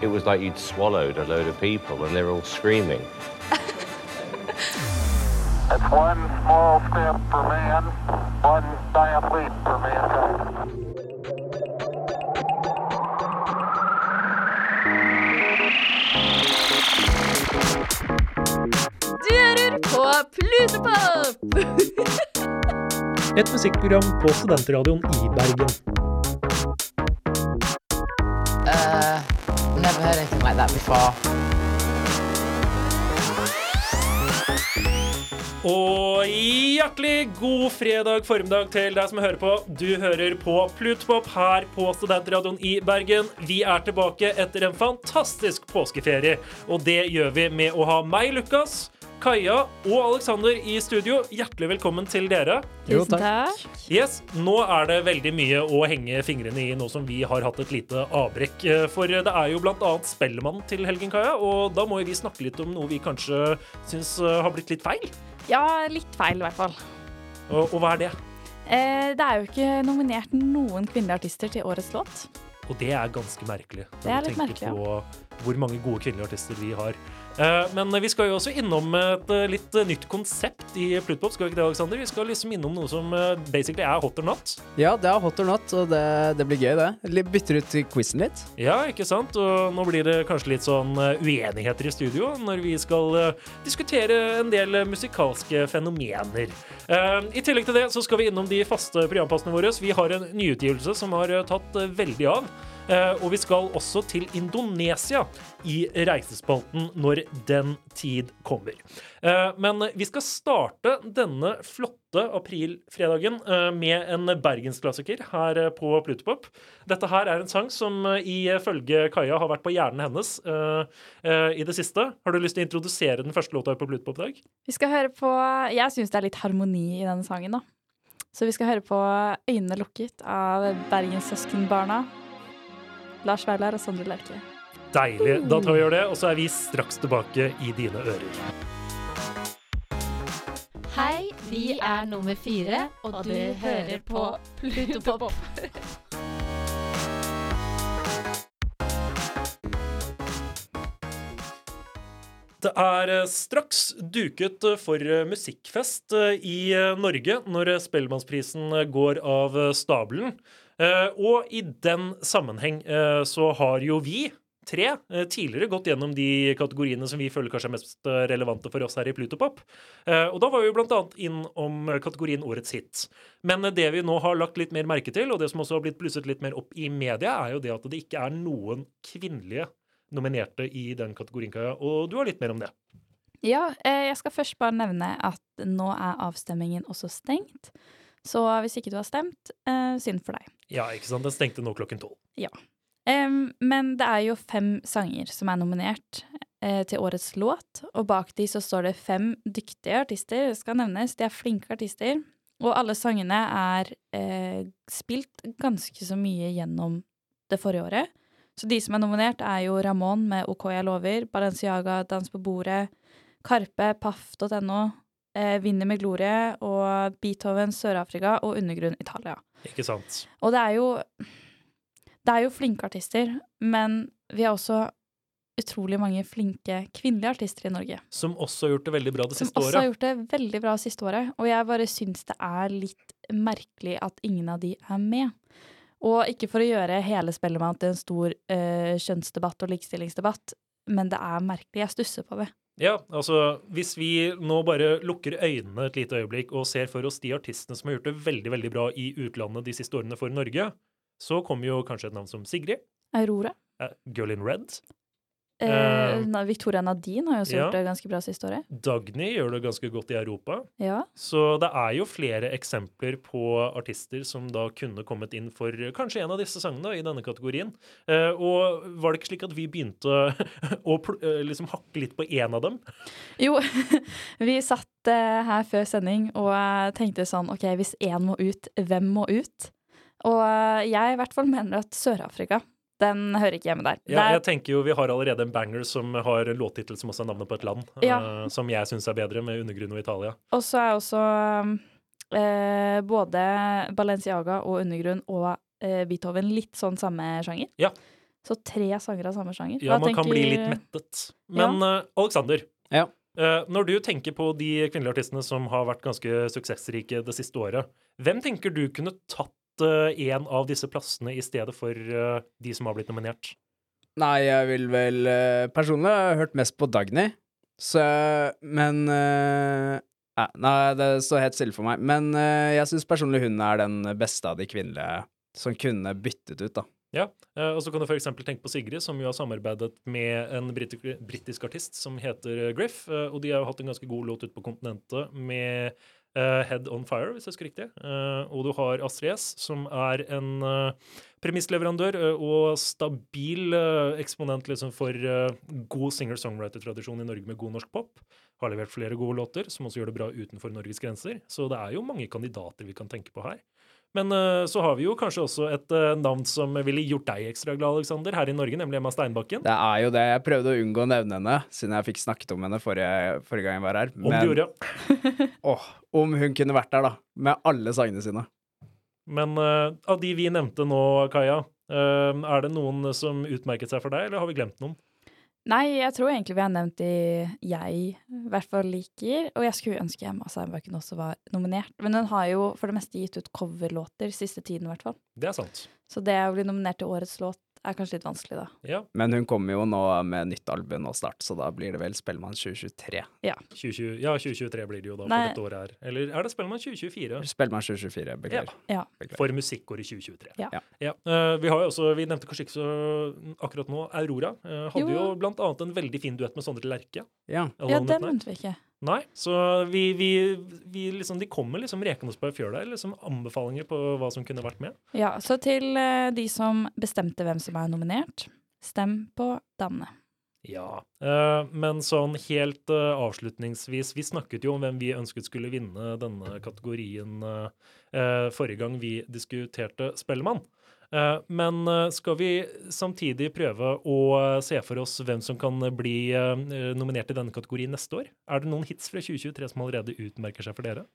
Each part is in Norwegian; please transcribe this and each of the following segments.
it was like you'd swallowed a load of people and they're all screaming. It's one small step for man, one giant leap for mankind. Du hører på Plutopop! Et musikkprogram på Studentradioen i Bergen. Heard anything like before. Og hjertelig god fredag formiddag til deg som hører på. Du hører på Plutpop her på Studentradioen i Bergen. Vi er tilbake etter en fantastisk påskeferie, og det gjør vi med å ha meg, Lukas, Kaja og Alexander i studio. Hjertelig velkommen til dere. Jo, takk. Yes, Nå er det veldig mye å henge fingrene i nå som vi har hatt et lite avbrekk. Eh, For det er jo blant annet Spellemann til helgen, Kaja, og da må jo vi snakke litt om noe vi kanskje syns eh, har blitt litt feil. Ja, litt feil i hvert fall. Og, og hva er det? Eh, det er jo ikke nominert noen kvinnelige artister til årets låt. Og det er ganske merkelig. når Det er litt tenker merkelig, på hvor mange gode kvinnelige artister vi har. Eh, Men vi skal jo også innom et eh, litt eh, nytt konsept i Plutpop. Skal vi ikke det, Alexander? Vi skal liksom innom noe som basically er hot or not. Ja, det er hot or not, og det, det blir gøy, det. Bytter ut quizen litt. Ja, ikke sant? Og nå blir det kanskje litt sånn uenigheter i studio når vi skal diskutere en del musikalske fenomener. I tillegg til det så skal vi innom de faste programpassene våre. Vi har en nyutgivelse som har tatt veldig av. Eh, og vi skal også til Indonesia i reisespalten når den tid kommer. Eh, men vi skal starte denne flotte aprilfredagen eh, med en bergensklassiker her på Plutopop. Dette her er en sang som ifølge Kaja har vært på hjernen hennes i det siste. Har du lyst til å introdusere den første låta på Plutopop i dag? Vi skal høre på Jeg syns det er litt harmoni i denne sangen, da. Så vi skal høre på 'Øynene lukket' av Bergenssøskenbarna. Lars Vaular og Sondre Lerche. Deilig. Da tar vi gjør det, og så er vi straks tilbake i dine ører. Hei, vi er nummer fire, og du hører på Plutopop. Det er eh, straks duket for eh, musikkfest eh, i Norge når Spellemannsprisen går av stabelen. Eh, Og i den sammenheng eh, så har jo vi tre eh, tidligere gått gjennom de kategoriene som vi føler kanskje er mest relevante for oss her i Plutopop. Og da var vi jo blant annet inn om kategorien Årets hit. Men det vi nå har lagt litt mer merke til, og det som også har blitt blusset litt mer opp i media, er jo det at det ikke er noen kvinnelige nominerte i den kategorien, Kaja. Og du har litt mer om det. Ja, jeg skal først bare nevne at nå er avstemmingen også stengt. Så hvis ikke du har stemt, eh, synd for deg. Ja, ikke sant? Den stengte nå klokken tolv. Em, men det er jo fem sanger som er nominert eh, til årets låt, og bak de så står det fem dyktige artister, det skal nevnes. De er flinke artister, og alle sangene er eh, spilt ganske så mye gjennom det forrige året. Så de som er nominert, er jo Ramón med OK jeg lover, Balenciaga, Dans på bordet, Karpe, paff.no, Vinner med glorie og Beethoven Sør-Afrika og Undergrunn Italia. Ikke sant? Og det er jo Det er jo flinke artister, men vi har også utrolig mange flinke kvinnelige artister i Norge. Som også har gjort det veldig bra det siste året. Som også har gjort det veldig bra det siste året. Og jeg bare syns det er litt merkelig at ingen av de er med. Og ikke for å gjøre hele Spellemann til en stor eh, kjønnsdebatt og likestillingsdebatt, men det er merkelig. Jeg stusser på det. Ja, altså hvis vi nå bare lukker øynene et lite øyeblikk og ser for oss de artistene som har gjort det veldig, veldig bra i utlandet de siste årene for Norge, så kommer jo kanskje et navn som Sigrid. Aurora. Girl in Red. Eh, Eh, Victoria Nadine har jo også ja. gjort det ganske bra siste året. Dagny gjør det ganske godt i Europa. Ja. Så det er jo flere eksempler på artister som da kunne kommet inn for kanskje en av disse sangene i denne kategorien. Eh, og var det ikke slik at vi begynte å eh, liksom hakke litt på én av dem? Jo, vi satt her før sending og tenkte sånn OK, hvis én må ut, hvem må ut? Og jeg i hvert fall mener at Sør-Afrika, den hører ikke hjemme der. Ja, jeg tenker jo Vi har allerede en banger som har en låttittel som også er navnet på et land, Ja. uh, som jeg syns er bedre, med Undergrunn og Italia. Og så er også uh, både Balenciaga og Undergrunn og uh, Beethoven litt sånn samme sjanger. Ja. Så tre sanger av samme sjanger. Ja, Hva man kan bli litt mettet. Men eh, Alexander, Ja. eh, når du tenker på de kvinnelige artistene som har vært ganske suksessrike det siste året, hvem tenker du kunne tatt en av disse plassene i stedet for eh, de som har blitt nominert? Nei, jeg vil vel eh, Personlig har jeg hørt mest på Dagny, så Men eh, ja, Nei, det står helt stille for meg. Men jeg syns personlig hun er den beste av de kvinnelige som kunne byttet ut, da. Ja, og så kan du eksempel tenke på Sigrid, som jo har samarbeidet med en britisk artist som heter Griff, og de har jo hatt en ganske god låt ute på kontinentet med eh, Head On Fire, hvis jeg husker riktig. Uh, og du har Astrid S, som er en uh, premissleverandør og stabil eksponent liksom for god singer-songwriter-tradisjon i Norge med god norsk pop. Har levert flere gode låter, som også gjør det bra utenfor Norges grenser. Så det er jo mange kandidater vi kan tenke på her. Men eh, så har vi jo kanskje også et eh, navn som ville gjort deg ekstra glad, Alexander, her i Norge, nemlig Emma Steinbakken. Det er jo det. Jeg prøvde å unngå å nevne henne, siden jeg fikk snakket om henne forrige, forrige gang jeg var her. Om du gjorde, ja. åh, om hun kunne vært der, da. Med alle sangene sine. Men uh, av de vi nevnte nå, Kaja, uh, er det noen som utmerket seg for deg, eller har vi glemt noen? Nei, jeg tror egentlig vi har nevnt de jeg i hvert fall liker. Og jeg skulle ønske Emma Steinbakken også var nominert. Men hun har jo for det meste gitt ut coverlåter siste tiden, i hvert fall. Det er sant. Så det å bli nominert til årets låt er kanskje litt vanskelig, da. Ja. Men hun kommer jo nå med nytt album nå snart, så da blir det vel Spellemann 2023. 2020, ja, 2023 blir det jo da, for dette året her. Eller er det Spellemann 2024? Spellemann 2024, beklager. Ja. For musikkåret 2023. Ja. Ja. eh, vi har jo også, vi nevnte kanskje ikke så akkurat nå, Aurora. uh, hadde jo. Jo. blant annet en veldig fin duett med Sondre Lerche. Ja. Ja, det nevnte vi ikke. Nei, så vi, vi, vi liksom, de kommer liksom rekende på ei fjøl der. Liksom anbefalinger på hva som kunne vært med. Ja, så til eh, de som bestemte hvem som er nominert, stem på damene. Ja, eh, men sånn helt eh, avslutningsvis Vi snakket jo om hvem vi ønsket skulle vinne denne kategorien forrige gang vi diskuterte Spellemann. Eh, men eh, skal vi samtidig prøve å eh, se for oss hvem som kan bli nominert i denne kategorien neste år? Er det noen hits fra 2023 som allerede utmerker seg for dere?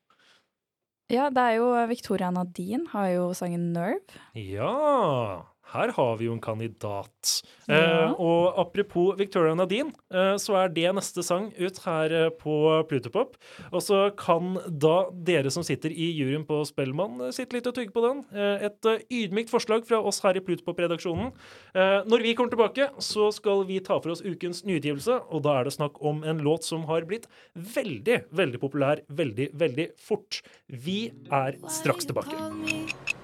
Ja, det er jo Victoria Nadine har jo sangen 'Nerve'. Ja, her har vi jo en kandidat. Ja. Eh, og apropos Victoria Nadine, eh, så er det neste sang ut her eh, på Plutopop. Og så kan da dere som sitter i juryen på Spellemann, eh, sitte litt og tygge på den. Eh, et eh, ydmykt forslag fra oss her i Plutopop-redaksjonen. Eh, når vi kommer tilbake, så skal vi ta for oss ukens nyutgivelse, og da er det snakk om en låt som har blitt veldig, veldig populær veldig, veldig fort. Vi er straks tilbake.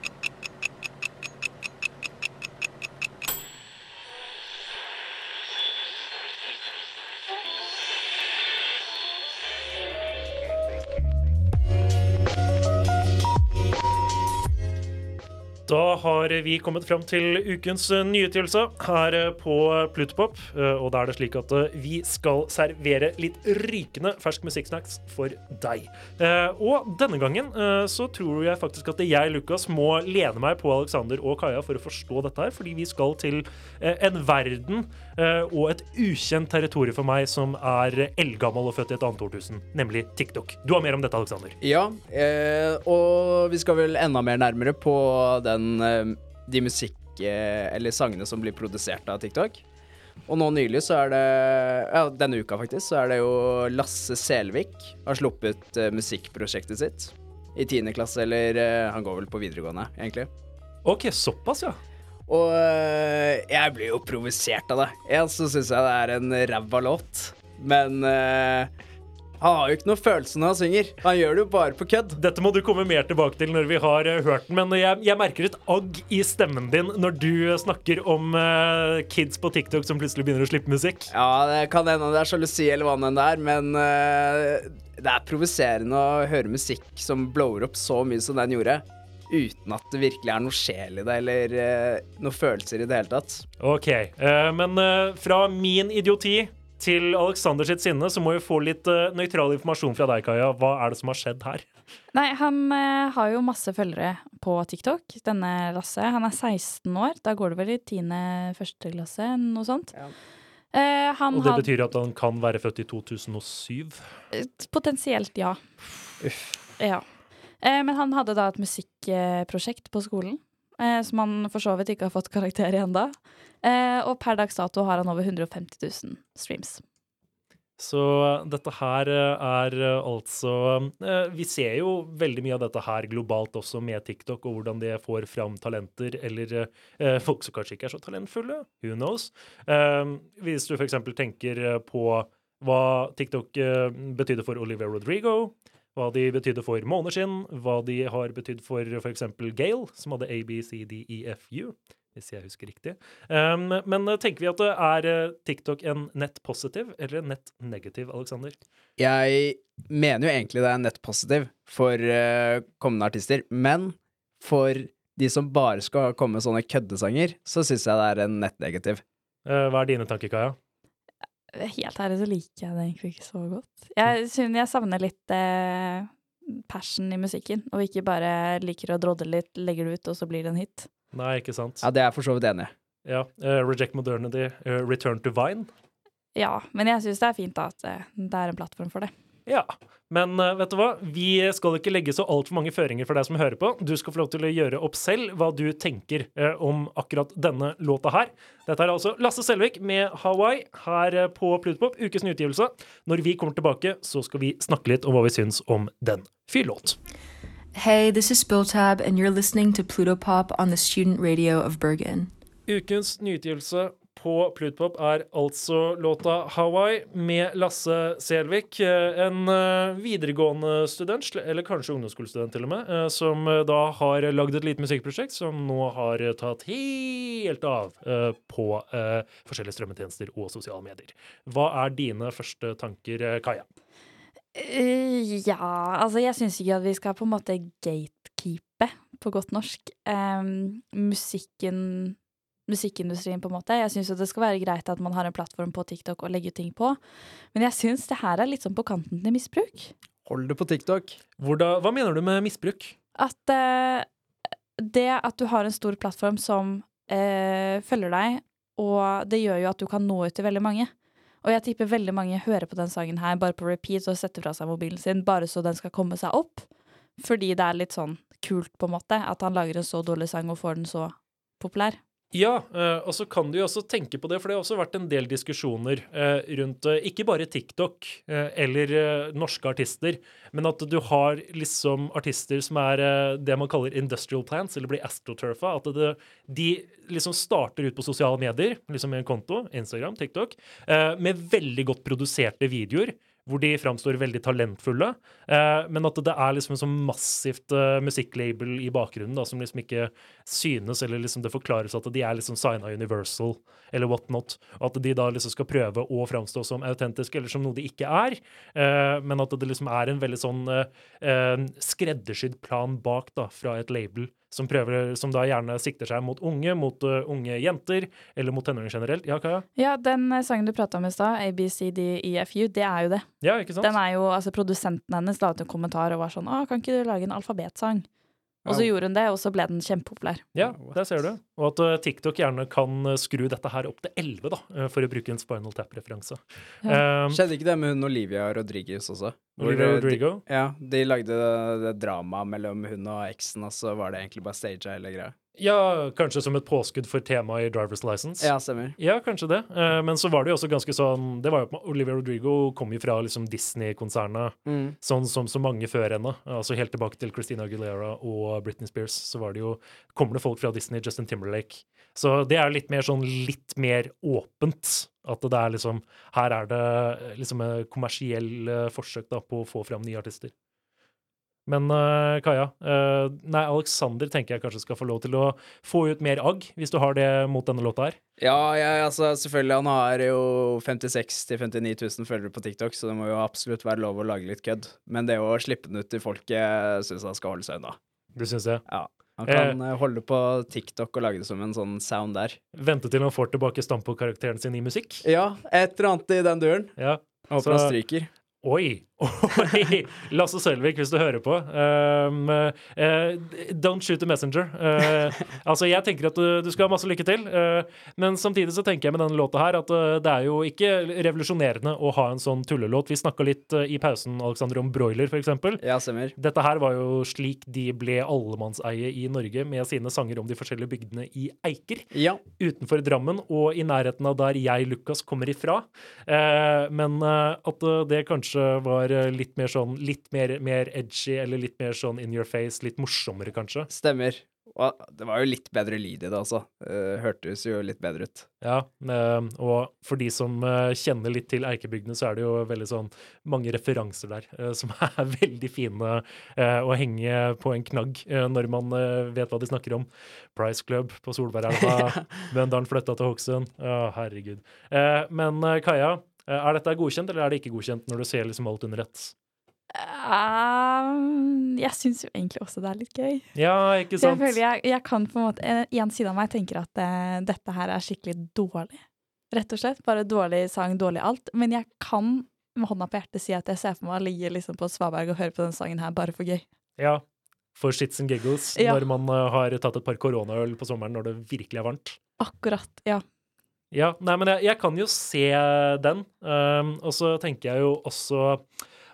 Da har vi kommet fram til ukens nyutgivelse her på Plutopop. Og da er det slik at vi skal servere litt rykende fersk musikksnacks for deg. Eh, Og denne gangen eh, så tror jeg faktisk at jeg, Lukas, må lene meg på Alexander og Kaja for å forstå dette her, fordi vi skal til eh, en verden og et ukjent territorium for meg som er eldgammel og født i et annet årtusen, nemlig TikTok. Du har mer om dette, Alexander. Ja, eh, og vi skal vel enda mer nærmere på den, eh, de musikk- eh, eller sangene som blir produsert av TikTok. Og nå nylig så er det Ja, denne uka faktisk, så er det jo Lasse Selvik har sluppet eh, musikkprosjektet sitt. I tiende klasse, eller eh, han går vel på videregående, egentlig. OK, såpass, ja. Og eh, jeg blir jo provosert av det. En så syns jeg det er en ræva låt, men uh, han har jo ikke noe følelse når han synger. Han gjør det jo bare på kødd. Dette må du komme mer tilbake til når vi har eh, hørt den, men jeg, jeg merker et agg i stemmen din når du snakker om uh, kids på TikTok som plutselig begynner å slippe musikk. Ja, det kan hende det er sjalusi eller hva nå enn det er, men uh, det er provoserende å høre musikk som blower opp så mye som den gjorde, uten at det virkelig er noe sjel i det, eller uh, noen følelser i det hele tatt. OK, Uh, men uh, fra min idioti til Alexander sitt sinne, så må vi få litt uh, nøytral informasjon fra deg, Kaja. Hva er det som har skjedd her? Nei, han uh, har jo masse følgere på TikTok, denne Lasse. Han er 16 år. Da går det vel i 10. første klasse, noe sånt. Ja. Uh, han Og det had- betyr at han kan være født i 2007. Potensielt, ja. Uff. ja. Eh, men han hadde da et musikkprosjekt på skolen. eh, som han for så vidt ikke har fått karakter i ennå. Eh, og per dags dato har han over 150 000 streams. Så dette her er altså Vi ser jo veldig mye av dette her globalt også med TikTok, og hvordan det får fram talenter, eller folk som kanskje ikke er så talentfulle. Who knows? Hvis du f.eks. tenker på hva TikTok betydde for Olivia Rodrigo, hva de betydde for Måneskinn, hva de har betydd for f.eks. Gale, som hadde A, B, C, D, E, F, U. Hvis jeg husker riktig. Um, men eh, tenker vi at det er eh, TikTok en nett positiv eller en nett negativ, Alexander? Jeg mener jo egentlig det er nett positiv for uh, kommende artister, men for de som bare skal komme med sånne køddesanger, så syns jeg det er en nett negativ. Uh, hva er dine tanker, Kaja? Helt ærlig så liker jeg det egentlig ikke så godt. Jeg, synes jeg savner litt eh, passion i musikken, og ikke bare liker å drodle litt, legger det ut, og så blir det en hit. Nei, ikke sant? Ja, det er jeg for så vidt enig i. Ja. Uh, reject modernity, uh, return to vine. Ja, men jeg syns det er fint da at eh, det er en plattform for det. Ja. Men eh, vet du hva? Vi skal ikke legge så altfor mange føringer for deg som hører på. Du skal få lov til å gjøre opp selv hva du tenker eh, om akkurat denne låta her. Dette er altså Lasse Selvik med Hawaii her eh, på Plutopop, ukes nyutgivelse. Når vi kommer tilbake, så skal vi snakke litt om hva vi syns om den fyrlåt. Hey, this is Spilltab, and you're listening to Plutopop on the student radio of Bergen. Ukens nyutgivelse på Plutpop er altså låta Hawaii med Lasse Selvik. eh, En eh, videregående student, eller kanskje ungdomsskolestudent til og med, eh, som da har lagd et lite musikkprosjekt som nå har tatt helt av på forskjellige strømmetjenester og sosiale medier. Hva er dine første tanker, Kaja? Ja, altså jeg syns ikke at vi skal på en måte gatekeepe, på godt norsk, um, musikken Musikkindustrien, på en måte. Jeg syns det skal være greit at man har en plattform på TikTok og legger ting på, men jeg syns det her er litt sånn på kanten til misbruk. Hold det på TikTok. Hvordan, hva mener du med misbruk? At eh, det at du har en stor plattform som eh, følger deg, og det gjør jo at du kan nå ut til veldig mange. Og jeg tipper veldig mange hører på den sangen her bare på repeat og setter fra seg mobilen sin bare så den skal komme seg opp. Fordi det er litt sånn kult, på en måte, at han lager en så dårlig sang og får den så populær. Ja, eh, og så kan du jo også tenke på det, for det har også vært en del diskusjoner eh, rundt eh, ikke bare TikTok eller norske artister, men at du har liksom artister som er det man kaller industrial plants, eller blir astroturfa. At det, de liksom starter ut på sosiale medier, liksom med en konto, Instagram, TikTok, med veldig godt produserte videoer. Hvor de framstår veldig talentfulle, eh, men at det er liksom en sånn massivt eh, musikklabel i bakgrunnen da, som liksom ikke synes, eller liksom det forklares at de er liksom signa Universal eller whatnot, at de da liksom skal prøve å framstå som autentiske eller som noe de ikke er, eh, men at det liksom er en veldig sånn eh, eh, skreddersydd plan bak da, fra et label som prøver, som da gjerne sikter seg mot unge, mot uh, unge jenter, eller mot tenåringer generelt. Ja, Kaja? Ja, den eh, sangen du prata om i stad, ABCDEFU, det er jo det. Ja, ikke sant? Den er jo, altså Produsenten hennes la ut en kommentar og var sånn 'Å, kan ikke du lage en alfabetsang?' Og så gjorde hun det, og så ble den kjempepopulær. Ja, der ser du. Og at eh, TikTok gjerne kan eh, skru dette her opp til 11, da, eh, for å bruke en Spinal Tap-referanse. Ja. Um, Skjedde ikke det med hun Olivia Rodriguez også? Olivia Rodrigo. De, ja, de lagde det, det dramaet mellom hun og eksen, og så var det egentlig bare staged hele greia. Ja, kanskje som et påskudd for temaet i Driver's License. Ja, stemmer. Ja, kanskje det. Eh, men så var det jo også ganske sånn Det var jo Olivia Rodrigo kom jo fra liksom Disney-konsernet, Mm. sånn som så mange før henne. Altså helt tilbake til Christina Aguilera og Britney Spears, så var det jo Kommer det folk fra Disney, Justin Timberlake. Så det er litt mer sånn litt mer åpent. At det er liksom Her er det eh, liksom et kommersiell eh, forsøk da på å få fram nye artister. Men eh, Kaja, eh, nei, Alexander tenker jeg kanskje skal få lov til å få ut mer agg, hvis du har det mot denne låta her. Ja, jeg, altså selvfølgelig, han har jo 56 000-59 000 følgere på TikTok, så det må jo absolutt være lov å lage litt kødd. Men det å slippe den ut til folket syns han skal holde seg unna. Du syns det? Ja. Han kan eh, holde på TikTok og lage det som en sånn sound der. Vente til han får tilbake standpunktkarakteren sin i musikk? Ja, et eller annet i den duren. Ja. Håper Så- han stryker. Oi, Oi, Lasse Sølvik, hvis du hører på. Um, uh, don't shoot the messenger. Uh, altså, jeg tenker at du, du skal ha masse lykke til, uh, men samtidig så tenker jeg med denne låta her at det er jo ikke revolusjonerende å ha en sånn tullelåt. Vi snakka litt i pausen Alexander, om broiler, f.eks. Ja, stemmer. Dette her var jo slik de ble allemannseie i Norge med sine sanger om de forskjellige bygdene i Eiker Ja. utenfor Drammen og i nærheten av der jeg, Lukas, kommer ifra. Men at det kanskje var eh, litt mer sånn litt mer, mer edgy, eller litt mer sånn in your face, litt morsommere, kanskje. Stemmer. Og det var jo litt bedre lyd i det, altså. Uh, hørtes jo litt bedre ut. Ja, eh, og for de som eh, kjenner litt til Eikebygdene, så er det jo veldig sånn mange referanser der eh, som er veldig fine eh, å henge på en knagg eh, når man eh, vet hva de snakker om. Price Club på Solbergelva, Møndalen flytta til Hokksund. Å, herregud. Eh, men eh, Kaja, eh, er dette godkjent, eller er det ikke godkjent når du ser liksom alt under ett? Um, jeg syns jo egentlig også det er litt gøy. Ja, ikke sant? jeg jeg, jeg kan på en måte en- En side av meg tenker at uh, dette her er skikkelig dårlig. Rett og slett. Bare dårlig sang, dårlig alt. Men jeg kan med hånda på hjertet si at jeg ser for meg å ligge liksom på Svaberg og høre på denne sangen her bare for gøy. Ja. For shits and giggles, Ja. når man eh, har tatt et par koronaøl på sommeren når det virkelig er varmt. Akkurat. Ja. Ja, nei, men jeg, jeg kan jo se den. Um, og så tenker jeg jo også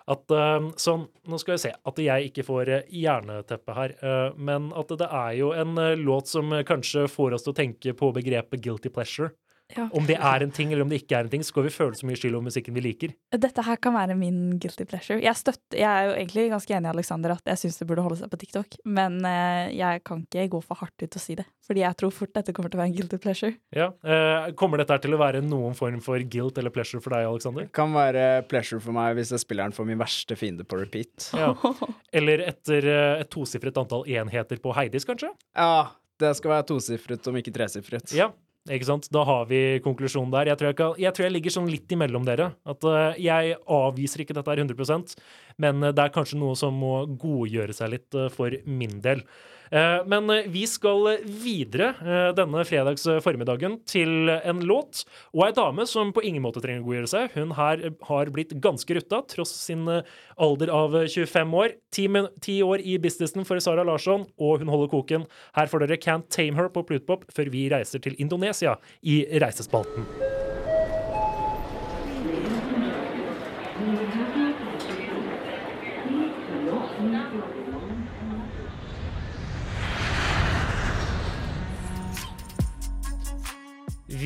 at um, sånn, Nå skal vi se at jeg ikke får hjerneteppe jerneteppe her, uh, men at det er jo en eh, låt som eh, kanskje får oss til å tenke på begrepet guilty pleasure. Ja. Om det er en ting eller om det ikke er en ting, så skal vi føle så mye skyld over musikken vi liker. Dette her kan være min guilty pleasure. Jeg, støtter, jeg er jo egentlig ganske enig i Alexander at jeg syns det burde holde seg på TikTok, men eh, jeg kan ikke gå for hardt ut og si det. Fordi jeg tror fort dette kommer til å være en guilty pleasure. Ja, eh, Kommer dette her til å være noen form for guilt eller pleasure for deg, Alexander? Det kan være pleasure for meg hvis jeg spiller den for min verste fiende på repeat. Ja. Eller etter eh, et tosifret antall enheter på Heidis, kanskje? Ja, det skal være tosifret, om ikke tresifret. Ja, ikke sant? Da har vi konklusjonen der. Jeg tror jeg, kan, jeg, tror jeg ligger sånn litt imellom dere. At eh, jeg avviser ikke dette her 100% men eh, det er kanskje noe som må godgjøre seg litt eh, for min del. Eh, Men eh, vi skal videre eh, denne fredags formiddagen til en låt og ei dame som på ingen måte trenger å godgjøre seg. Hun her har blitt ganske rutta, tross sin alder av 25 år. Ti år i businessen for Sara Larsson, og hun holder koken. Her får dere Can't Tame Her på Plutpop før vi reiser til Indonesia i Reisespalten.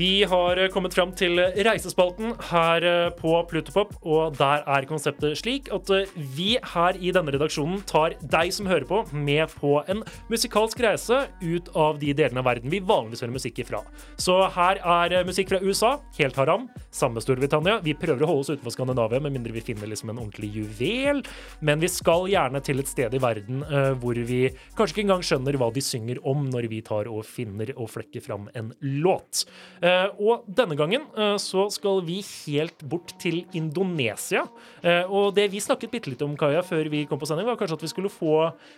Vi har eh, kommet fram til Reisespalten her eh, på Plutopop, og der er konseptet slik at eh, vi her i denne redaksjonen tar deg som hører på, med på en musikalsk reise ut av de delene av verden vi vanligvis hører musikk ifra. Så her er musikk fra USA, helt haram. Samme Storbritannia. Vi prøver å holde oss utenfor Skandinavia, med mindre vi finner liksom en ordentlig juvel. Men vi skal gjerne til et sted i verden uh, hvor vi kanskje ikke engang skjønner hva de synger om når vi tar og finner og flekker fram en låt. Eh, og denne gangen eh, så skal vi helt bort til Indonesia. Eh, og det vi snakket bitte litt om, Kaja, før vi kom på sending, var kanskje at vi skulle få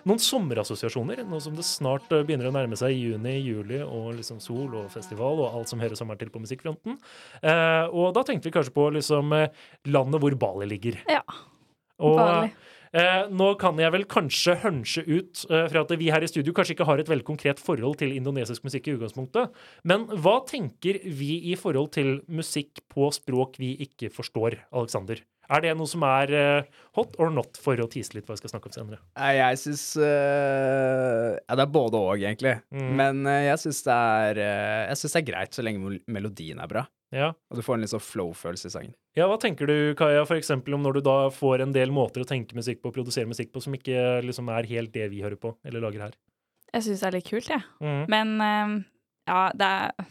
noen sommerassosiasjoner. Nå som det snart eh, begynner å nærme seg juni, juli og liksom sol og festival og alt som hører sommeren til på musikkfronten. Eh, og da tenkte vi kanskje på liksom eh, landet hvor Bali ligger. Ja. Og Bali. Eh, nå kan jeg vel kanskje hønse ut eh, fra at vi her i studio kanskje ikke har et veldig konkret forhold til indonesisk musikk i utgangspunktet. Men hva tenker vi i forhold til musikk på språk vi ikke forstår, Alexander? Er det noe som er eh, hot or not, for å tease litt hva vi skal snakke om senere? Jeg syns Ja, det er både og, egentlig. Mm. Men uh, jeg syns det eh, synes det er greit så lenge melodien er bra. Ja. Og du får en litt sånn flow-følelse i sangen. ja, hva tenker du, Kaja, for eksempel om når du da får en del måter å tenke musikk på, produsere musikk på, som ikke liksom er helt det vi hører på, eller lager her? Jeg syns det er litt kult, jeg. Mm. Men um, ja, det er,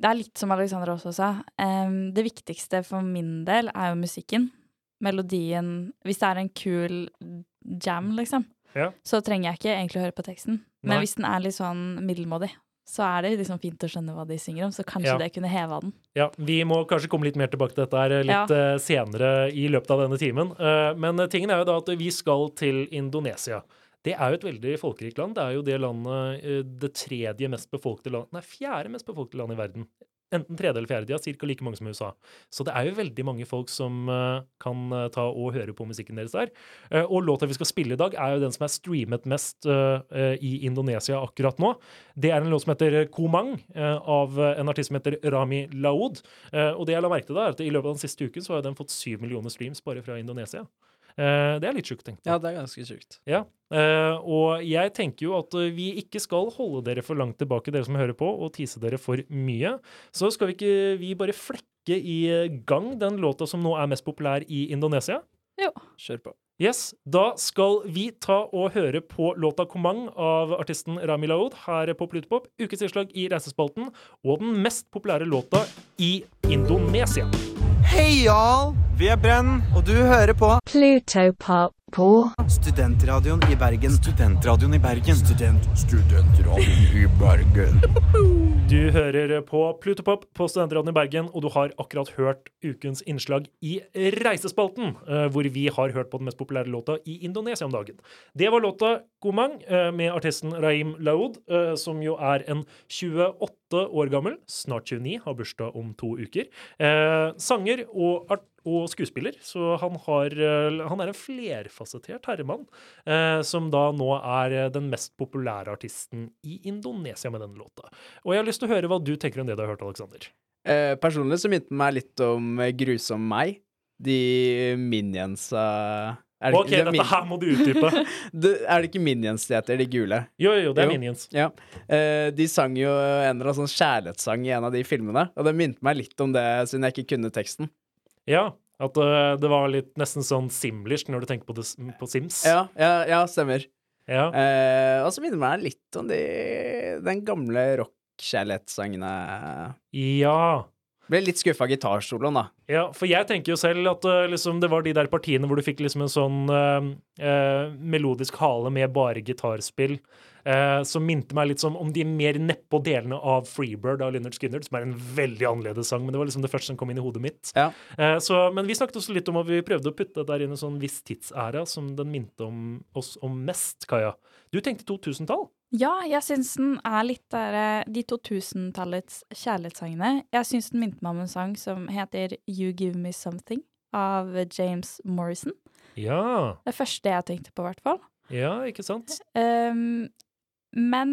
det er litt som Alexander også sa. Um, det viktigste for min del er jo musikken. Melodien Hvis det er en kul jam, liksom, Ja. så trenger jeg ikke egentlig å høre på teksten. Men hvis den er litt sånn middelmådig, så er det liksom fint å skjønne hva de synger om. Så kanskje Ja. det kunne heva den. Ja, Vi må kanskje komme litt mer tilbake til dette her eh, litt Ja. eh, senere i løpet av denne timen. Eh, men tingen er jo da at vi skal til Indonesia. Det er jo et veldig folkerikt land. Det er jo det landet, det tredje mest befolkede land Nei, fjerde mest befolkede land i verden. Enten tredje eller fjerde. De har ca. like mange som i USA. Så det er jo veldig mange folk som eh, kan eh, ta og høre på musikken deres der. Eh, og låta vi skal spille i dag, er jo den som er streamet mest i Indonesia akkurat nå. Det er en låt som heter Komang, av en artist som heter Rami Laud. Og det jeg la merke til da, er at i løpet av den siste uken så har den fått syv millioner streams bare fra Indonesia. Eh, det er litt sjukt, tenkt. Ja, det er ganske sjukt. Ja, eh, og jeg tenker jo at eh, vi ikke skal holde dere for langt tilbake, dere som hører på, og tease dere for mye. Så skal vi ikke vi bare flekke i gang den låta som nå er mest populær i Indonesia? Jo. Kjør på. Yes, Da skal vi ta og høre på låta 'Komang' av artisten Rami Laoud her på Plutopop. ukes innslag i Reisespalten, og den mest populære låta i Indonesia. Hei, y'all! Vi er Brenn, og du hører på Plutopop på Studentradioen i Bergen. Studentradioen i Bergen. Student, studentradioen i Bergen. Du hører på Plutopop på Studentradioen i Bergen, og du har akkurat hørt ukens innslag i Reisespalten, eh, hvor vi har hørt på den mest populære låta i Indonesia om dagen. Det var låta Gomang eh, med artisten Raim Laoud, eh, som jo er en 28 år gammel, snart 29, har bursdag om to uker. Sanger og, art og skuespiller, så han, har, eh, han er en flerfasettert herremann, eh, som da nå er eh, den mest populære artisten i Indonesia med denne låta. Og jeg har lyst til å høre hva du tenker om det du har hørt, Alexander. Eh, personlig så minte den meg litt om Grusom meg. De minionsa det, OK, det dette her må du utdype. det, er det ikke minions de heter, de gule? Jo, jo, det er Jo. Minions. Ja. Eh, de sang jo en eller annen sånn kjærlighetssang i en av de filmene, og det minte meg litt om det, siden jeg ikke kunne teksten. Ja, at eh, det var litt nesten sånn simlish når du tenker på, det, på Sims. Ja, ja, ja stemmer. Ja. Eh, og så minner det meg litt om de, den gamle rock-kjærlighetssangene. ja. Ble litt skuffa av gitarsoloen, da. Ja, for jeg tenker jo selv at uh, liksom, det var de der partiene hvor du fikk liksom en sånn uh, uh, melodisk hale med bare gitarspill, som minte meg litt som om de mer nedpå delene av Freebird av Leonard Skinner, som er en veldig annerledes sang, men det var liksom det første som kom inn i hodet mitt. Ja. Så, men vi snakket også litt om at vi prøvde å putte der inn en sånn viss tidsæra som den minte om oss om mest, Kaja. Du tenkte 2000-tall? Ja, jeg syns den er litt der de 2000-tallets kjærlighetssangene. Jeg syns den minte meg om en sang som heter You Give Me Something av James Morrison. Ja. Det første jeg tenkte på, i hvert fall. Ja, ikke sant? Um, men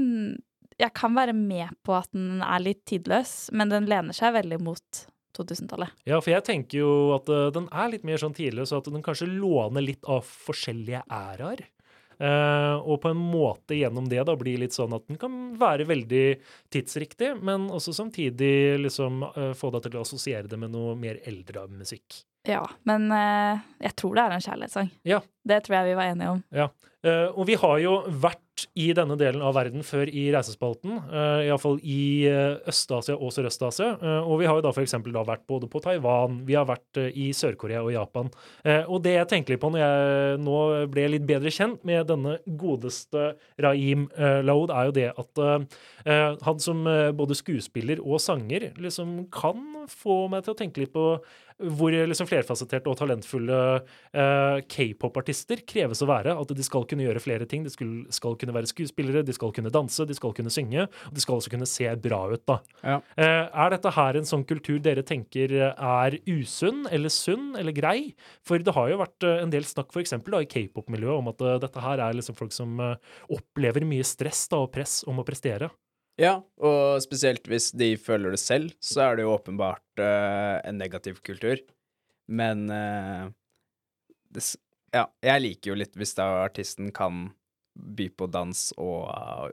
jeg kan være med på at den er litt tidløs, men den lener seg veldig mot 2000-tallet. Ja, for jeg tenker jo at eh, den er litt mer sånn tidløs, og at den kanskje låner litt av forskjellige æraer. Eh, og på en måte gjennom det da blir litt sånn at den kan være veldig tidsriktig, men også samtidig liksom eh, få deg til å assosiere det med noe mer eldre musikk. Ja, men eh, jeg tror det er en kjærlighetssang. Ja. Det tror jeg vi var enige om. Ja. Eh, og vi har jo vært i denne delen av verden før i reisespalten, uh, iallfall i uh, Øst-Asia og Sørøst-Asia. Uh, og vi har jo da eksempel vært både på Taiwan, vi har vært uh, i Sør-Korea og Japan. Eh, og det jeg tenker litt på når jeg nå ble litt bedre kjent med denne godeste Raim uh, Laoud, er jo det at eh, eh, han som eh, både skuespiller og sanger liksom kan få meg til å tenke litt på hvor liksom flerfasetterte og talentfulle eh, k-pop-artister kreves å være. At de skal kunne gjøre flere ting. De skal, skal kunne være skuespillere, de skal kunne danse, de skal kunne synge. Og de skal også kunne se bra ut, da. Ja. Eh, er dette her en sånn kultur dere tenker er usunn eller sunn eller grei? For det har jo vært eh, en del snakk for eksempel, da, i k-pop-miljøet om at eh, dette her er liksom folk som eh, opplever mye stress da, og press om å prestere. Ja, og spesielt hvis de føler det selv, så er det jo åpenbart uh, en negativ kultur. Men uh, det, Ja, jeg liker jo litt hvis da artisten kan by på dans og,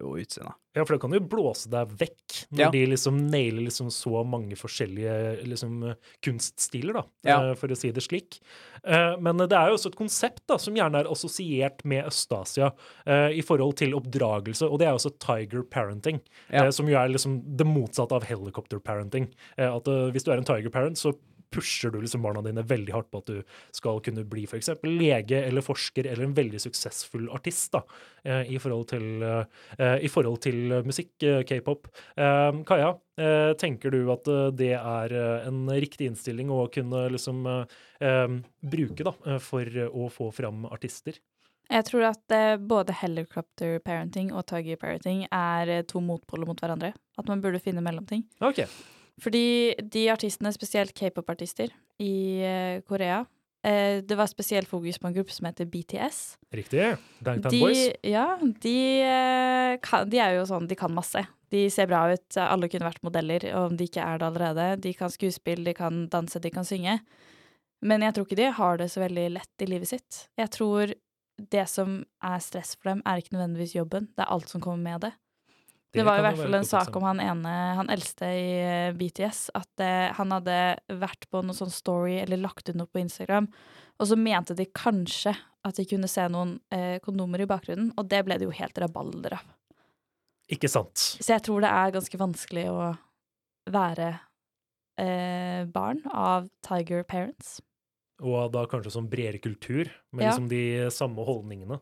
og utseende. Ja, for det kan jo blåse deg vekk når Ja. de liksom nailer liksom så mange forskjellige liksom, eh, kunststiler, da, Ja. eh, for å si det slik. Eh, Men det er jo også et konsept da, som gjerne er assosiert med Øst-Asia eh, i forhold til oppdragelse, og det er også tiger parenting, Ja. eh, som jo er liksom det motsatte av helicopter parenting. Eh, At eh, hvis du er en tiger parent, så pusher du liksom barna dine veldig hardt på at du skal kunne bli f.eks. lege eller forsker eller en veldig suksessfull artist da, eh, i forhold til, eh, i forhold til musikk, eh, k-pop. Eh, Kaja, eh, tenker du at eh, det er eh, en riktig innstilling å kunne liksom eh, eh, bruke da, eh, for å få fram artister? Jeg tror at eh, både helicopter parenting og tiger parenting er eh, to motpoler mot hverandre. At man burde finne mellomting. Ok. Fordi de artistene, spesielt k-pop-artister i eh, Korea eh, Det var spesielt fokus på en gruppe som heter BTS. Riktig. De, Boys. ja, de, eh, kan, de er jo sånn, de kan masse. De ser bra ut. Alle kunne vært modeller, om de ikke er det allerede. De kan skuespill, de kan danse, de kan synge. Men jeg tror ikke de har det så veldig lett i livet sitt. Jeg tror det som er stress for dem, er ikke nødvendigvis jobben. Det er alt som kommer med det. Det, Det var i hvert fall en sak om han ene, han eldste i eh, BTS, at eh, han hadde vært på noen sånn story eller lagt ut noe på Instagram, og så mente de kanskje at de kunne se noen eh, kondomer i bakgrunnen, og det ble det jo helt rabalder av. Ikke sant. Så jeg tror det er ganske vanskelig å være eh, barn av Tiger Parents. Og da kanskje som bredere kultur, med Ja. liksom de samme holdningene.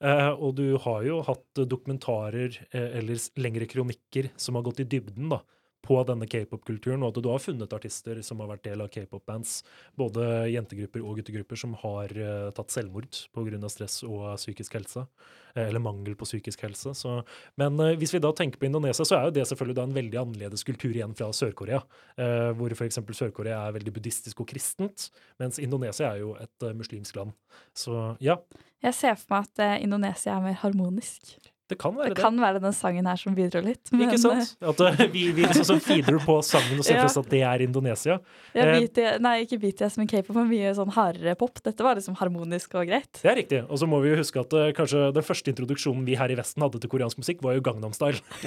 Eh, og du har jo hatt dokumentarer eh, eller lengre kronikker som har gått i dybden da, på denne k-pop-kulturen, og at du har funnet artister som har vært del av k-pop-bands, både jentegrupper og guttegrupper, som har uh, tatt selvmord pga. stress og psykisk helse, eh, eller mangel på psykisk helse. Så, men uh, hvis vi da tenker på Indonesia, så er jo det selvfølgelig da en veldig annerledes kultur igjen fra Sør-Korea, uh, hvor f.eks. Sør-Korea er veldig buddhistisk og kristent, mens Indonesia er jo et uh, muslimsk land. Så ja, Jeg ser for meg at Indonesia er mer harmonisk. Det kan være Det det. kan være den sangen her som bidrar litt. Men, Ikke sant? At eh, vi, vi liksom feeder på sangen og ser for oss at det er Indonesia. eh, ja, Eh, BTS, nei, ikke BTS, men k-pop er mye sånn hardere pop. Dette var liksom harmonisk og greit. Det er riktig. Og så må vi jo huske at eh, kanskje den første introduksjonen vi her i Vesten hadde til koreansk musikk, var jo Gangnam Style.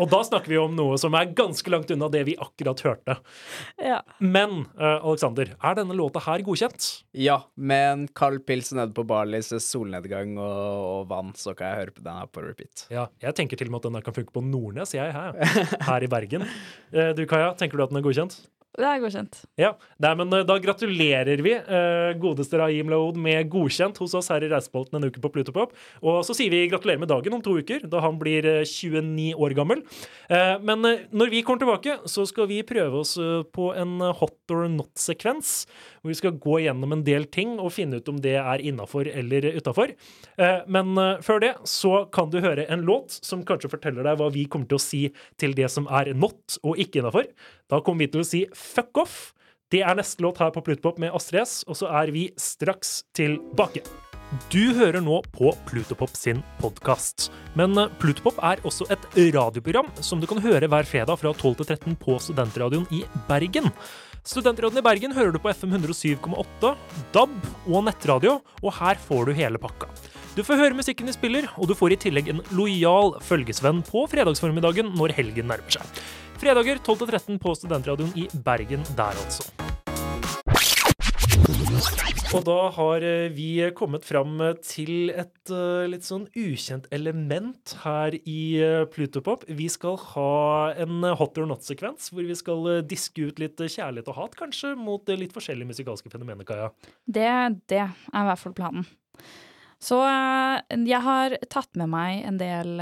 og da snakker vi om noe som er ganske langt unna det vi akkurat hørte. Ja. Men eh, Alexander, er denne låta her godkjent? Ja, med en kald pils nede på Barlis, solnedgang og, og vann, så kan jeg høre på den her på repeat. Ja, jeg tenker til og med at den her kan funke på Nordnes, jeg, her, her i Bergen. Eh, Du, Kaja, tenker du at den er godkjent? Det er godkjent. Ja, Nei, men eh, Da gratulerer vi uh, godeste Raheem Laoud med godkjent hos oss her i Reisepolten en uke på Plutopop. Og så sier vi gratulerer med dagen om to uker, da han blir eh, 29 år gammel. Uh, men eh, når vi kommer tilbake, så skal vi prøve oss eh, på en eh, hot or not-sekvens. Hvor vi skal gå gjennom en del ting og finne ut om det er innafor eller utafor. Eh, men eh, før det så kan du høre en låt som kanskje forteller deg hva vi kommer til å si til det som er not og ikke innafor. Da kommer vi til å si fuck off. Det er neste låt her på Plutopop med Astrid S, og så er vi straks tilbake. Du hører nå på Plutopop sin podkast. Men eh, Plutopop er også et radioprogram som du kan høre hver fredag fra 12 til 13 på Studentradioen i Bergen. Studentradioen i Bergen hører du på FM 107,8, DAB og nettradio, og her får du hele pakka. Du får høre musikken de spiller, og du får i tillegg en lojal følgesvenn på fredagsformiddagen når helgen nærmer seg. Fredager 12 til 13 på Studentradioen i Bergen der, altså. Og da har eh, vi kommet fram eh, til et eh, litt sånn ukjent element her i Plutopop. Vi skal ha en hot or not-sekvens hvor vi skal diske ut litt kjærlighet og hat, kanskje, mot litt forskjellige musikalske fenomener, Kaja. Det, det er i hvert fall planen. Så jeg har tatt med meg en del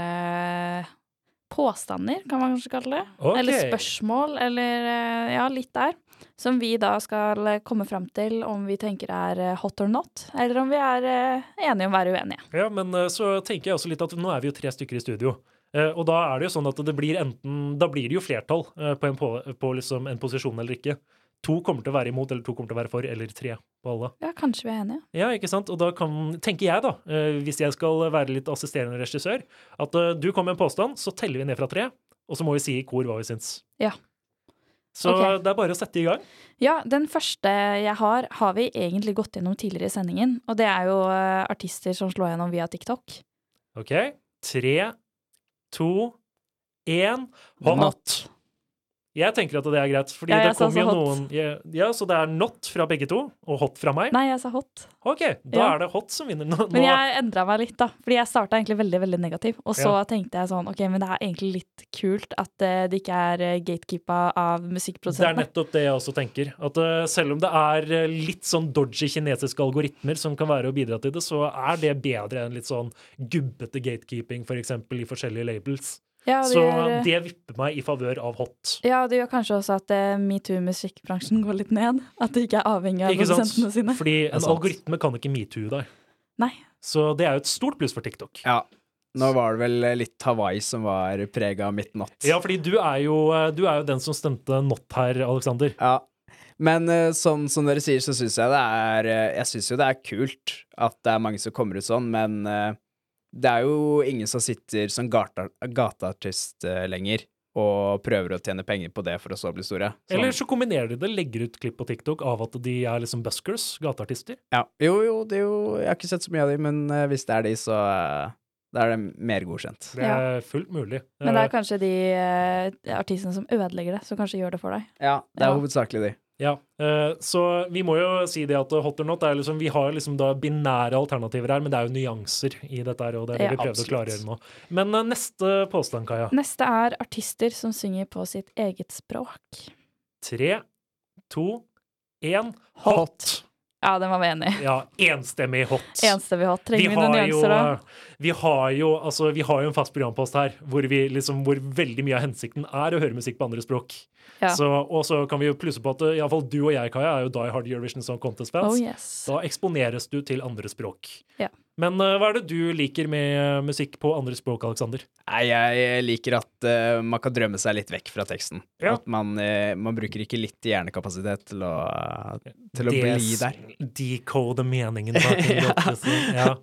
påstander, kan man kanskje kalle det. Okay. Eller spørsmål, eller ja, litt der. Som vi da skal eh, komme fram til om vi tenker er eh, hot or not, eller om vi er eh, enige om å være uenige. Ja, men så tenker jeg også litt at nå er vi jo tre stykker i studio. Og da er det jo sånn at det blir enten Da blir det jo flertall på, en, på, på liksom en posisjon eller ikke. To kommer til å være imot, eller to kommer til å være for, eller tre på alle. Ja, kanskje vi er enige. Ja, ikke sant? Og da kan, tenker jeg, da, hvis jeg skal være litt assisterende regissør, at du kommer med en påstand, så teller vi ned fra tre, og så må vi si i kor hva vi syns. Ja. Så okay. det er bare å sette i gang. Ja, den første jeg har, har vi egentlig gått gjennom tidligere i sendingen. Og det er jo eh, artister som slår gjennom via TikTok. OK? Tre, to, én Natt! Not. Jeg tenker at det er greit, fordi Ja, det kom jo hot. noen ja, ja, så det er not fra begge to, og hot fra meg. Nei, jeg sa hot. OK, da Ja. er det hot som vinner. Nå, Men jeg endra meg litt, da. Fordi jeg starta egentlig veldig veldig negativ. Og så tenkte jeg sånn, ok, men det er egentlig litt kult at eh, det ikke er uh, gatekeepa av Det er nettopp det jeg også tenker. At eh, selv om det er eh, litt sånn dodgy kinesiske algoritmer som kan være å bidra til det, så er det bedre enn litt sånn gubbete gatekeeping, for eksempel i forskjellige labels. Ja, det så gjør, eh, det vipper meg i favør av hot. ja, det gjør kanskje også at uh, metoo-musikkbransjen går litt ned. At det ikke er avhengig av Ikke produsentene sine. Fordi en algoritme kan ikke metoo deg. Nei. Så det er jo et stort pluss for TikTok. Ja. Nå var det vel litt Hawaii som var prega av mitt not. Ja, fordi du er jo, eh, du er jo den som stemte not her, Alexander. Ja. Men eh, sånn som dere sier, så syns jeg det er eh, Jeg syns jo det er kult at det er mange som kommer ut sånn, men eh, det er jo ingen som sitter som gata, gateartist eh, lenger og prøver å tjene penger på det for å så bli store. Så. Eller så kombinerer de det, legger ut klipp på TikTok av at de er liksom buskers, gateartister. Ja. Jo, jo, det er jo Jeg har ikke sett så mye av dem, men eh, hvis det er de, så eh, da er det mer godkjent. Det er fullt mulig. Men det er kanskje de artistene som ødelegger det, som kanskje gjør det for deg. Ja, det er Ja. hovedsakelig de. Ja, eh, så vi må jo si det at hot or not er liksom, Vi har liksom da binære alternativer her, men det er jo nyanser i dette her, og det er det Ja, vi prøvde absolutt. å klargjøre nå. Men eh, neste påstand, Kaja. Neste er artister som synger på sitt eget språk. Tre, to, én hot. Ja, den var vi enig i. Ja, enstemmig hot. Enstemmig hot. Trenger vi, noen har jo, nyanser, da? Vi har jo altså, vi har jo en fast programpost her hvor, vi liksom, hvor veldig mye av hensikten er å høre musikk på andre språk. Ja. Så, og så kan vi jo plusse på at i alle fall du og jeg, Kaja, er jo Die Hard Eurovision Song Contest-fans. Oh, yes. Da eksponeres du til andre språk. Ja. Men uh, hva er det du liker med eh, musikk på andre språk, Aleksander? Jeg liker at uh, man kan drømme seg litt vekk fra teksten. Ja. At man, uh, man bruker ikke litt hjernekapasitet til å, til å bli der. Decode meningen bak en låt. liksom. Ja.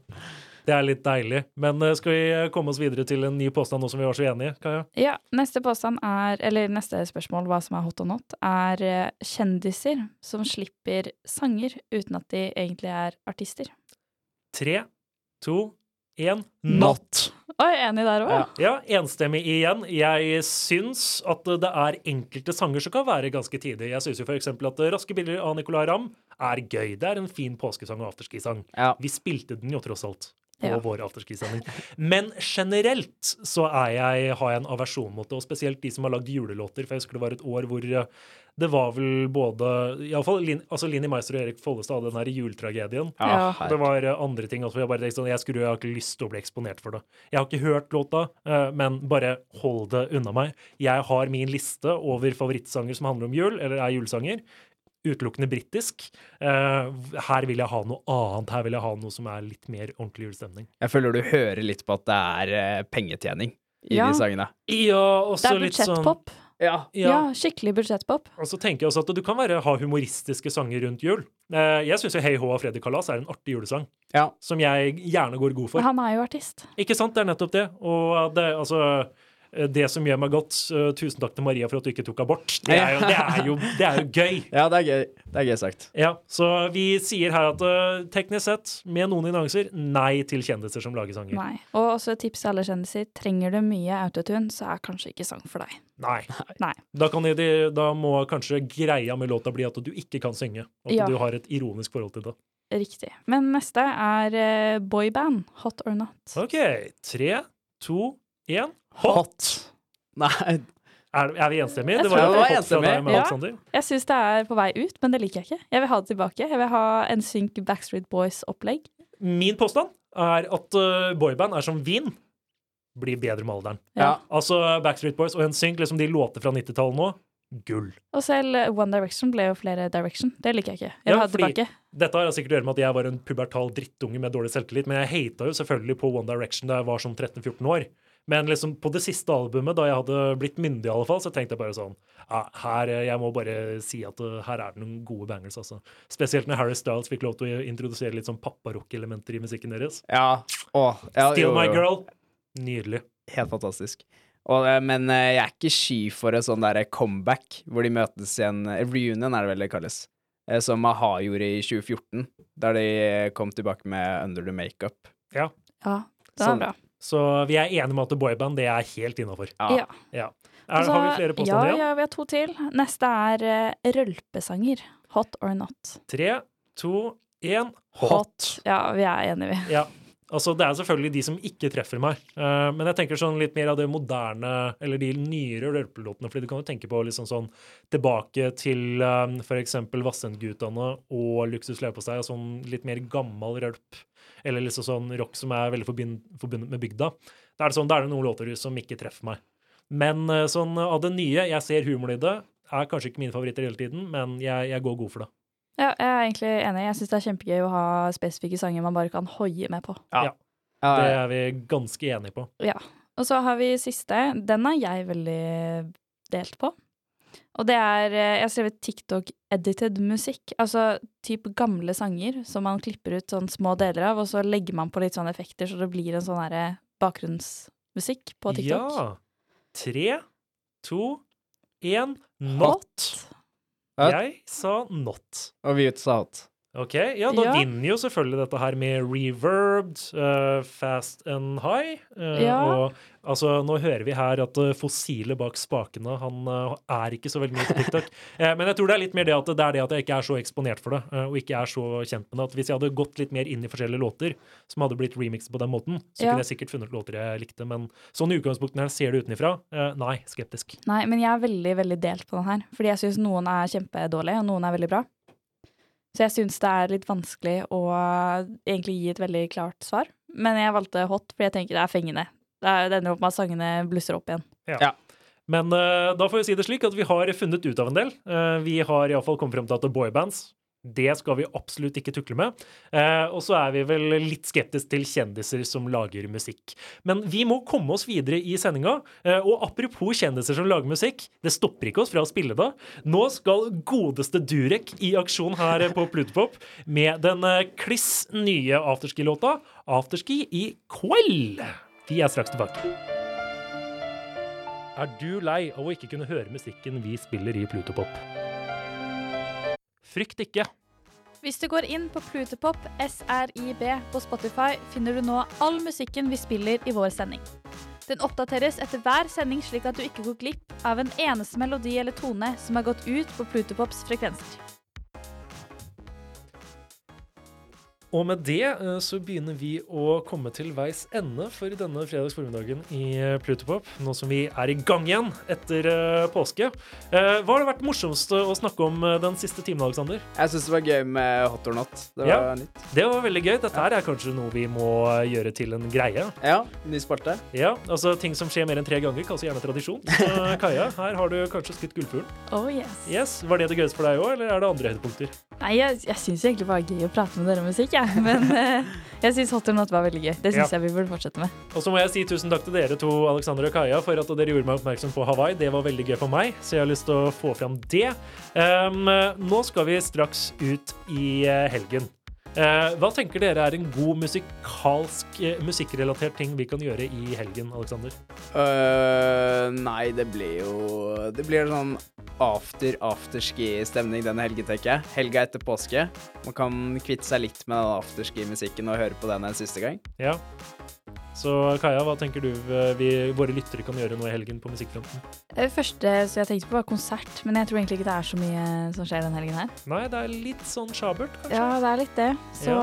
Det er litt deilig. Men eh, skal vi komme oss videre til en ny påstand nå som vi var så enige, i? Kaja? Ja, neste påstand er, eller neste spørsmål, hva som er hot og not, er eh, kjendiser som slipper sanger uten at de egentlig er artister. Tre, to, én not. Oi, enig der òg. Ja, enstemmig igjen. Jeg syns at det er enkelte sanger som kan være ganske tidige. Jeg syns jo for eksempel at Raske bilder av Nicolay Ramm er gøy. Det er en fin påskesang og afterski-sang. Ja. Vi spilte den jo tross alt på Ja. vår afterski-sending. Men generelt så er jeg, har jeg en aversjon mot det, og spesielt de som har lagd julelåter. For jeg husker det var et år hvor eh, det var vel både Iallfall Lin, altså Linni Meister og Erik Follestad hadde den her juletragedien. Ja. Det var eh, andre ting også. Jeg bare tenkte sånn, jeg skulle jeg har ikke lyst til å bli eksponert for det. Jeg har ikke hørt låta, eh, men bare hold det unna meg. Jeg har min liste over favorittsanger som handler om jul, eller er julesanger. Utelukkende britisk. Eh, her vil jeg ha noe annet. Her vil jeg ha noe som er litt mer ordentlig julestemning. Jeg føler du hører litt på at det er eh, pengetjening i Ja. de sangene. Ja, Det også litt sånn Det er budsjettpop. Ja. Ja. Ja. skikkelig budsjettpop. Og så tenker jeg også at du kan være, ha humoristiske sanger rundt jul. Eh, jeg syns Hei Hå av Freddy Kalas er en artig julesang, Ja. som jeg gjerne går god Men for. han er jo artist. Ikke sant? Det er nettopp det. Og det, altså det som gjør meg godt, eh, tusen takk til Maria for at du ikke tok abort, det er jo, det er jo, det er jo gøy. ja, det er gøy. Det er gøy sagt. Ja, Så vi sier her at eh, teknisk sett, med noen nyanser, nei til kjendiser som lager sanger. Nei. Og også et tips til alle kjendiser. Trenger du mye autotune, så er kanskje ikke sang for deg. Nei. Nei. Da, kan de, da må kanskje greia med låta bli at du ikke kan synge. At Ja. du har et ironisk forhold til det. Riktig. Men neste er eh, boyband. Hot or not. OK. Tre, to, én. Hot! Nei, Er, er vi enstemmige? Jeg Det var var fra enstemmige. deg med Ja. Alexander. Jeg syns det er på vei ut, men det liker jeg ikke. Jeg vil ha det tilbake. Jeg vil ha en synk Backstreet Boys-opplegg. Min påstand er at uh, boyband er som vin. Blir bedre med alderen. Ja. Altså Backstreet Boys og NSYNC, liksom de låter fra 90-tallet nå, gull. Og selv eh, One Direction ble jo flere Direction. Det liker jeg ikke. Jeg vil Ja, ha det fordi- tilbake. Dette har sikkert å gjøre med at jeg var en pubertal drittunge med dårlig selvtillit, men jeg hata jo selvfølgelig på One Direction da jeg var sånn 13-14 år. Men liksom på det siste albumet, da jeg hadde blitt myndig, i alle fall, så tenkte jeg bare sånn ja, her, Jeg må bare si at uh, her er det noen gode bangers, altså. Spesielt når Harry Styles fikk lov til å introdusere litt sånn papparock-elementer i musikken deres. ja. Åh, ja, Still jo, My. Girl. Nydelig. Helt fantastisk. Og, eh, men eh, jeg er ikke sky for et sånn derre comeback, hvor de møtes igjen eh, Reunion er det vel det kalles. Eh, Som a-ha gjorde i 2014, der de eh, kom tilbake med Under the Makeup. Ja, ja det er bra. Så vi er enige med at boyband det er helt innafor. Ja. Ja. Er, Og har vi flere påstander ja, ja, vi har to til. Neste er uh, rølpesanger. Hot or not. Tre, to, én. Ja, vi er enige, vi. Ja. Altså, det er selvfølgelig de som ikke treffer meg. Uh, men jeg tenker sånn litt mer av det moderne, eller de nyere rølpelåtene. fordi du kan jo tenke på liksom sånn tilbake til um, f.eks. Vassendgutane og Luksus leverpostei, og sånn litt mer gammel rølp. Eller liksom sånn rock som er veldig forbundet med bygda. Da er det sånn, da er det noen låter som ikke treffer meg. Men uh, sånn av det nye, jeg ser humoren i det. Er kanskje ikke mine favoritter hele tiden, men jeg, jeg går god for det. Ja, jeg er egentlig enig. Jeg syns det er kjempegøy å ha spesifikke sanger man bare kan hoie med på. Ja. Ja. Det er vi ganske enige på. Ja. Og så har vi siste. Den er jeg veldig delt på. Og det er eh, Jeg har skrevet TikTok-edited musikk. Altså type gamle sanger som man klipper ut sånn små deler av, og så legger man på litt sånne effekter, så det blir en sånn herre bakgrunnsmusikk på TikTok. Ja. Tre, to, én Not. Hot. Jeg sa not. Og vi sa hot. Ok, ja, da Ja. vinner jo selvfølgelig dette her med reverbed, uh, fast and high. Uh, Ja. Og altså, nå hører vi her at det fossile bak spakene, han uh, er ikke så veldig mye på TikTok. Eh, men jeg tror det er litt mer det at det er det at jeg ikke er så eksponert for det, eh, og ikke er så kjent med det. At hvis jeg hadde gått litt mer inn i forskjellige låter som hadde blitt remixet på den måten, så Ja. kunne jeg sikkert funnet låter jeg likte. Men sånn i utgangspunktet jeg ser det utenifra, eh, nei, skeptisk. Nei, men jeg er veldig, veldig delt på den her. Fordi jeg syns noen er kjempedårlige, og noen er veldig bra. Så jeg syns det er litt vanskelig å egentlig gi et veldig klart svar. Men jeg valgte hot fordi jeg tenker det er fengende. Det er- ender opp med at sangene blusser opp igjen. Ja. Men uh, da får vi si det slik at vi har funnet ut av en del. Uh, vi har iallfall kommet frem til at boybands det skal vi absolutt ikke tukle med. Eh, og så er vi vel litt skeptiske til kjendiser som lager musikk. Men vi må komme oss videre i sendinga. Eh, og apropos kjendiser som lager musikk, det stopper ikke oss fra å spille det. Nå skal godeste Durek i aksjon her på Plutopop med den eh, kliss nye afterski-låta 'Afterski i kveld'. Vi er straks tilbake. Er du lei av å ikke kunne høre musikken vi spiller i Plutopop? Frykt ikke. Hvis du går inn på Plutepop SRIB på Spotify, finner du nå all musikken vi spiller i vår sending. Den oppdateres etter hver sending, slik at du ikke går glipp av en eneste melodi eller tone som har gått ut på Plutepops frekvenser. Og med det eh, så begynner vi å komme til veis ende for denne fredags formiddagen i eh, Plutopop, nå som vi er i gang igjen etter eh, påske. Eh, Hva har det vært morsomst å snakke om den siste timen, Alexander? Jeg syns det var gøy med hot or not. Det var Ja. nytt. Det var veldig gøy. Dette her er kanskje noe vi må gjøre til en greie. Ja, ny spalte. Ja, altså Ting som skjer mer enn tre ganger, kalles gjerne tradisjon. Så Kaja, her har du kanskje skutt gullfuglen. Oh yes. Yes, Var det det gøyeste for deg òg, eller er det andre høydepunkter? Nei, jeg, jeg syns egentlig bare det er gøy å prate med dere om musikk, jeg. Men eh, jeg syns Hot or Not var veldig gøy. Det syns Ja. jeg vi burde fortsette med. Og så må jeg si tusen takk til dere to, Alexander og Kaja, for at dere gjorde meg oppmerksom på Hawaii. Det var veldig gøy for meg, så jeg har lyst til å få fram det. Um, nå skal vi straks ut i eh, helgen. Eh, hva tenker dere er en god musikalsk, eh, musikkrelatert ting vi kan gjøre i helgen, Alexander? Uh, nei, det blir jo Det blir sånn after afterski-stemning denne helgen, tenker jeg. Helga etter påske. Man kan kvitte seg litt med den afterski-musikken og høre på den en siste gang. Ja. Så Kaja, hva tenker du eh, vi, våre lyttere kan gjøre nå i helgen på musikkfronten? Det første så jeg tenkte på, var konsert, men jeg tror egentlig ikke det er så mye som skjer den helgen her. Nei, det er litt sånn sjabert, kanskje? Ja, det er litt det. Så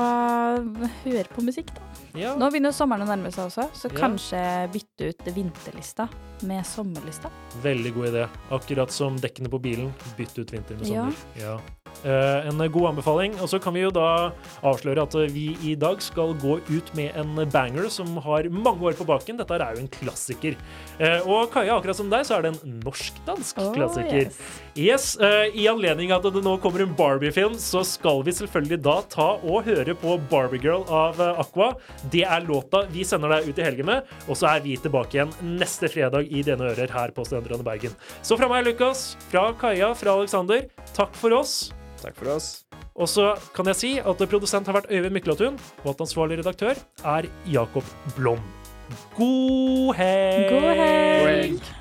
hør på musikk, da. Ja. Nå begynner sommeren å nærme seg også, så Ja. kanskje bytte ut vinterlista med sommerlista. Veldig god idé. Akkurat som dekkene på bilen. Bytt ut vinter med Ja. sommer. Ja. Eh, en god anbefaling. Og så kan vi jo da avsløre at eh, vi i dag skal gå ut med en banger som har mange år på baken. Dette er jo en klassiker. Eh, og Kaja, akkurat som deg, så er det en norsk-dansk Oh, klassiker. yes. Yes, I anledning at det nå kommer en Barbie-film, så skal vi selvfølgelig da ta og høre på Barbie Girl av Aqua. Det er låta vi sender deg ut i helgen med, og så er vi tilbake igjen neste fredag i Dine ører her på Studentradioen Bergen. Så fra meg, Lukas, fra Kaja, fra Alexander, takk for oss. Takk for oss. Og så kan jeg si at produsent har vært Øyvind Myklatun, og at ansvarlig redaktør er Jakob Blom. God helg! God helg! God helg.